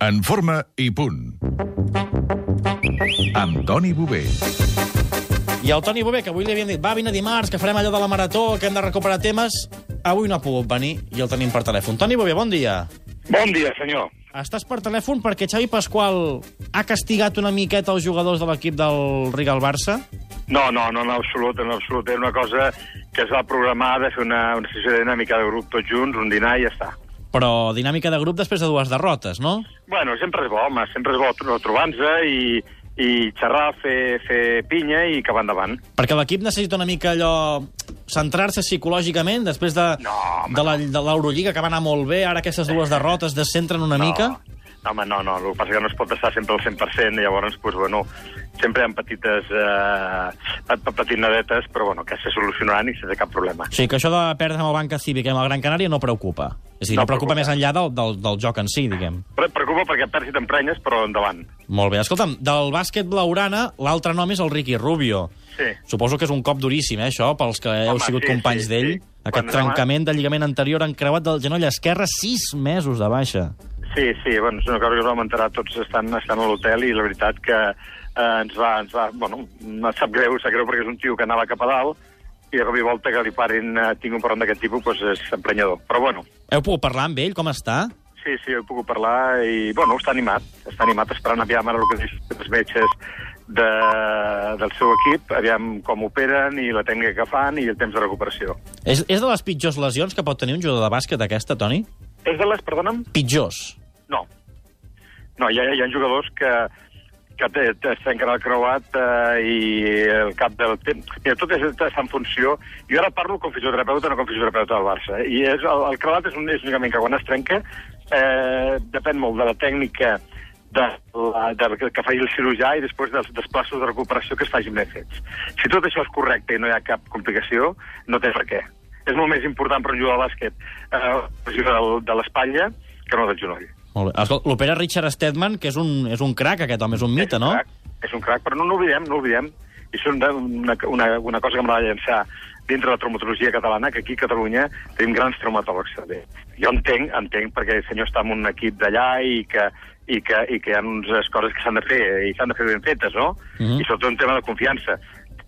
En forma i punt. Amb Toni Bové. I el Toni Bové, que avui li havien dit va, vine dimarts, que farem allò de la marató, que hem de recuperar temes, avui no ha pogut venir i el tenim per telèfon. Toni Bové, bon dia. Bon dia, senyor. Estàs per telèfon perquè Xavi Pasqual ha castigat una miqueta els jugadors de l'equip del Rigal Barça? No, no, no, en absolut, en absolut. Era una cosa que es va programar de fer una, una sessió de dinàmica de grup tots junts, un dinar i ja està. Però dinàmica de grup després de dues derrotes, no? Bueno, sempre és bo, home, sempre és bo tro- trobar-nos i, i xerrar, fer, fer pinya i acabar endavant. Perquè l'equip necessita una mica allò centrar-se psicològicament després de, No, home, de la- de l'Eurolliga, que va anar molt bé, ara aquestes dues derrotes descentren una mica? No, home, no, no, el que passa que no es pot estar sempre al 100%, i llavors, pues, bueno, sempre ha petites eh, pe- petinadetes, però bueno, que se solucionaran i sense cap problema. O sigui, que això de perdre amb el Banca Cívica i amb el Gran Canària no preocupa. És a dir, no, No preocupa, preocupa. més enllà del, del, del joc en si, diguem. Però et preocupa perquè perds i t'emprenyes, però endavant. Molt bé. Escolta'm, del bàsquet blaurana, l'altre nom és el Ricky Rubio. Sí. Suposo que és un cop duríssim, eh, això, pels que heu Home, sigut sí, companys sí, d'ell. sí. Aquest Quan trencament de lligament anterior encreuat del genoll esquerre, sis mesos de baixa. Sí, sí, bueno, és una cosa que ens vam enterar tots estan, estan a l'hotel i la veritat que eh, ens va, ens va, bueno, em sap greu, sap greu perquè és un tio que anava cap a dalt i de cop i volta que li parin, eh, tinc un parlant d'aquest tipus, doncs és emprenyador. Però bueno, Heu pogut parlar amb ell? Com està? sí, sí, he pogut parlar i, bueno, està animat, està animat esperant aviam ara el que diuen els metges de, del seu equip, aviam com operen i la tècnica que fan i el temps de recuperació. És, és de les pitjors lesions que pot tenir un jugador de bàsquet aquesta, Toni? És de les, perdona'm? Pitjors. No. No, hi ha, hi ha jugadors que, que té, té, trenquen el creuat eh, i el cap del temps... Mira, tot és, està en funció... Jo ara parlo com fisioterapeuta, no com fisioterapeuta del Barça. eh? I és, el, el creuat és, un, és únicament que quan es trenca eh, depèn molt de la tècnica de la, de, que, que faci el cirurgià i després dels, passos de recuperació que es facin ben fets. Si tot això és correcte i no hi ha cap complicació, no té per què. És molt més important per un jugador de bàsquet eh, del, de l'espatlla que no del genoll. Molt bé. L'opera Richard Stedman, que és un, és un crac, aquest home, és un mite, és un no? Crac, és un crac, però no n'oblidem, no oblidem. I és una, una, una cosa que de llançar dintre la traumatologia catalana, que aquí a Catalunya tenim grans traumatòlegs també. Jo entenc, entenc, perquè el senyor està en un equip d'allà i que, i, que, i que hi ha unes coses que s'han de fer i s'han de fer ben fetes, no? Mhm. I sobretot un tema de confiança.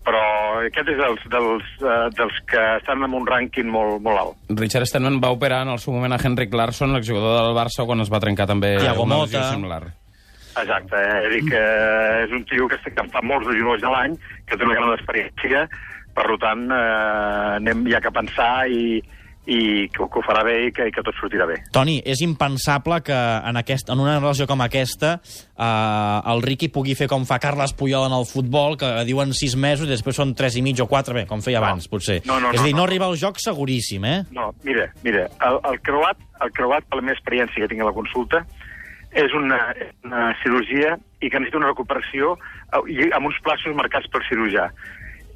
Però aquest és dels, dels, uh, dels que estan en un rànquing molt, molt alt. Richard Stedman va operar en el seu moment a Henrik Larsson, l'exjugador del Barça, quan es va trencar també Thiago una lesió similar. Exacte, eh? dir, que és un tio que, està- que fa molts de genolls a l'any, que té una gran experiència, per tant, eh, anem ja que a pensar i, i que, que ho farà bé i que, i que tot sortirà bé. Toni, és impensable que en, aquest, en una relació com aquesta eh, el Riqui pugui fer com fa Carles Puyol en el futbol, que diuen sis mesos i després són tres i mig o quatre, bé, com feia No. abans, potser. No, no, és a no, dir, no, no. arriba al joc seguríssim, eh? No, mira, mira, el, el creuat, el creuat, per la meva experiència que tinc a la consulta, és una, una cirurgia i que necessita una recuperació i amb uns plaços marcats pel cirurgià.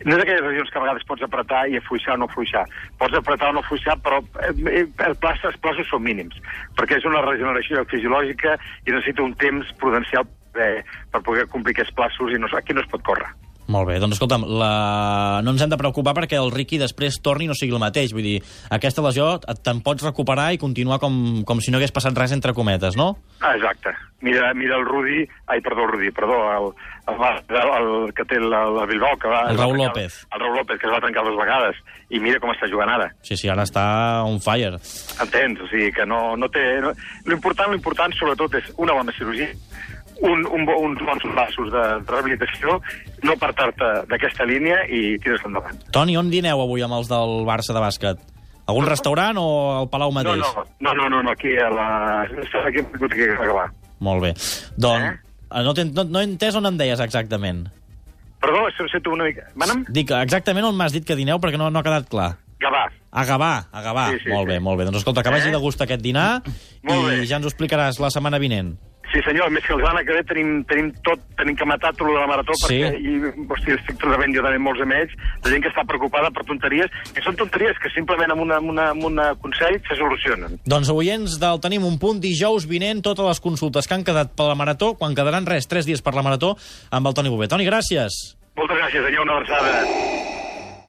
No és d'aquelles regions que a vegades pots apretar i afluixar o no afluixar. Pots apretar o no afluixar, però eh, el plaç, els plaços són mínims, perquè és una regeneració fisiològica i necessita un temps prudencial eh, per poder complir aquests plaços i no, aquí no es pot córrer. Molt bé, doncs escolta'm, la... no ens hem de preocupar perquè el Riqui després torni i no sigui el mateix. Vull dir, aquesta lesió te'n pots recuperar i continuar com, com si no hagués passat res entre cometes, no? Ah, exacte. Mira, mira el Rudi, ai, perdó, el Rudi, perdó, el, el, el, el que té el, el Bilbao, que va... El va Raúl trencar- López. El Raúl López, que es va trencar dues vegades, i mira com està jugant ara. Sí, sí, ara està on fire. Entens? O sigui, que no, no té... No... L'important, l'important, sobretot, és una bona cirurgia, un, un, uns bons passos de, de rehabilitació, no apartar-te d'aquesta línia i tirar endavant. Toni, on dineu avui amb els del Barça de bàsquet? Algun restaurant o al Palau No, mateix? no, no, no, no, no aquí a la... Aquí hem que acabar. Molt bé. Doncs, Eh? no, no, no he entès on em deies exactament. Perdó, això sento una mica... Mana'm? Dic exactament on m'has dit que dineu perquè no, no ha quedat clar. Gavà. A Gavà, a Gavà. Sí, sí, molt sí. bé, molt bé. Doncs escolta, que vagi Eh? de gust aquest dinar i ja ens ho explicaràs la setmana vinent. Sí, senyor, més que el Gana que ve tenim, tenim tot, tenim que matar tot de la marató, Sí. perquè, i, hosti, estic trobant jo també molts amics, de gent que està preocupada per tonteries, que són tonteries que simplement amb, una, amb, una, amb un consell se solucionen. Doncs oients del Tenim un punt, dijous vinent, totes les consultes que han quedat per la Marató, quan quedaran res, tres dies per la Marató, amb el Toni Bové. Toni, gràcies. Moltes gràcies, senyor, una abraçada.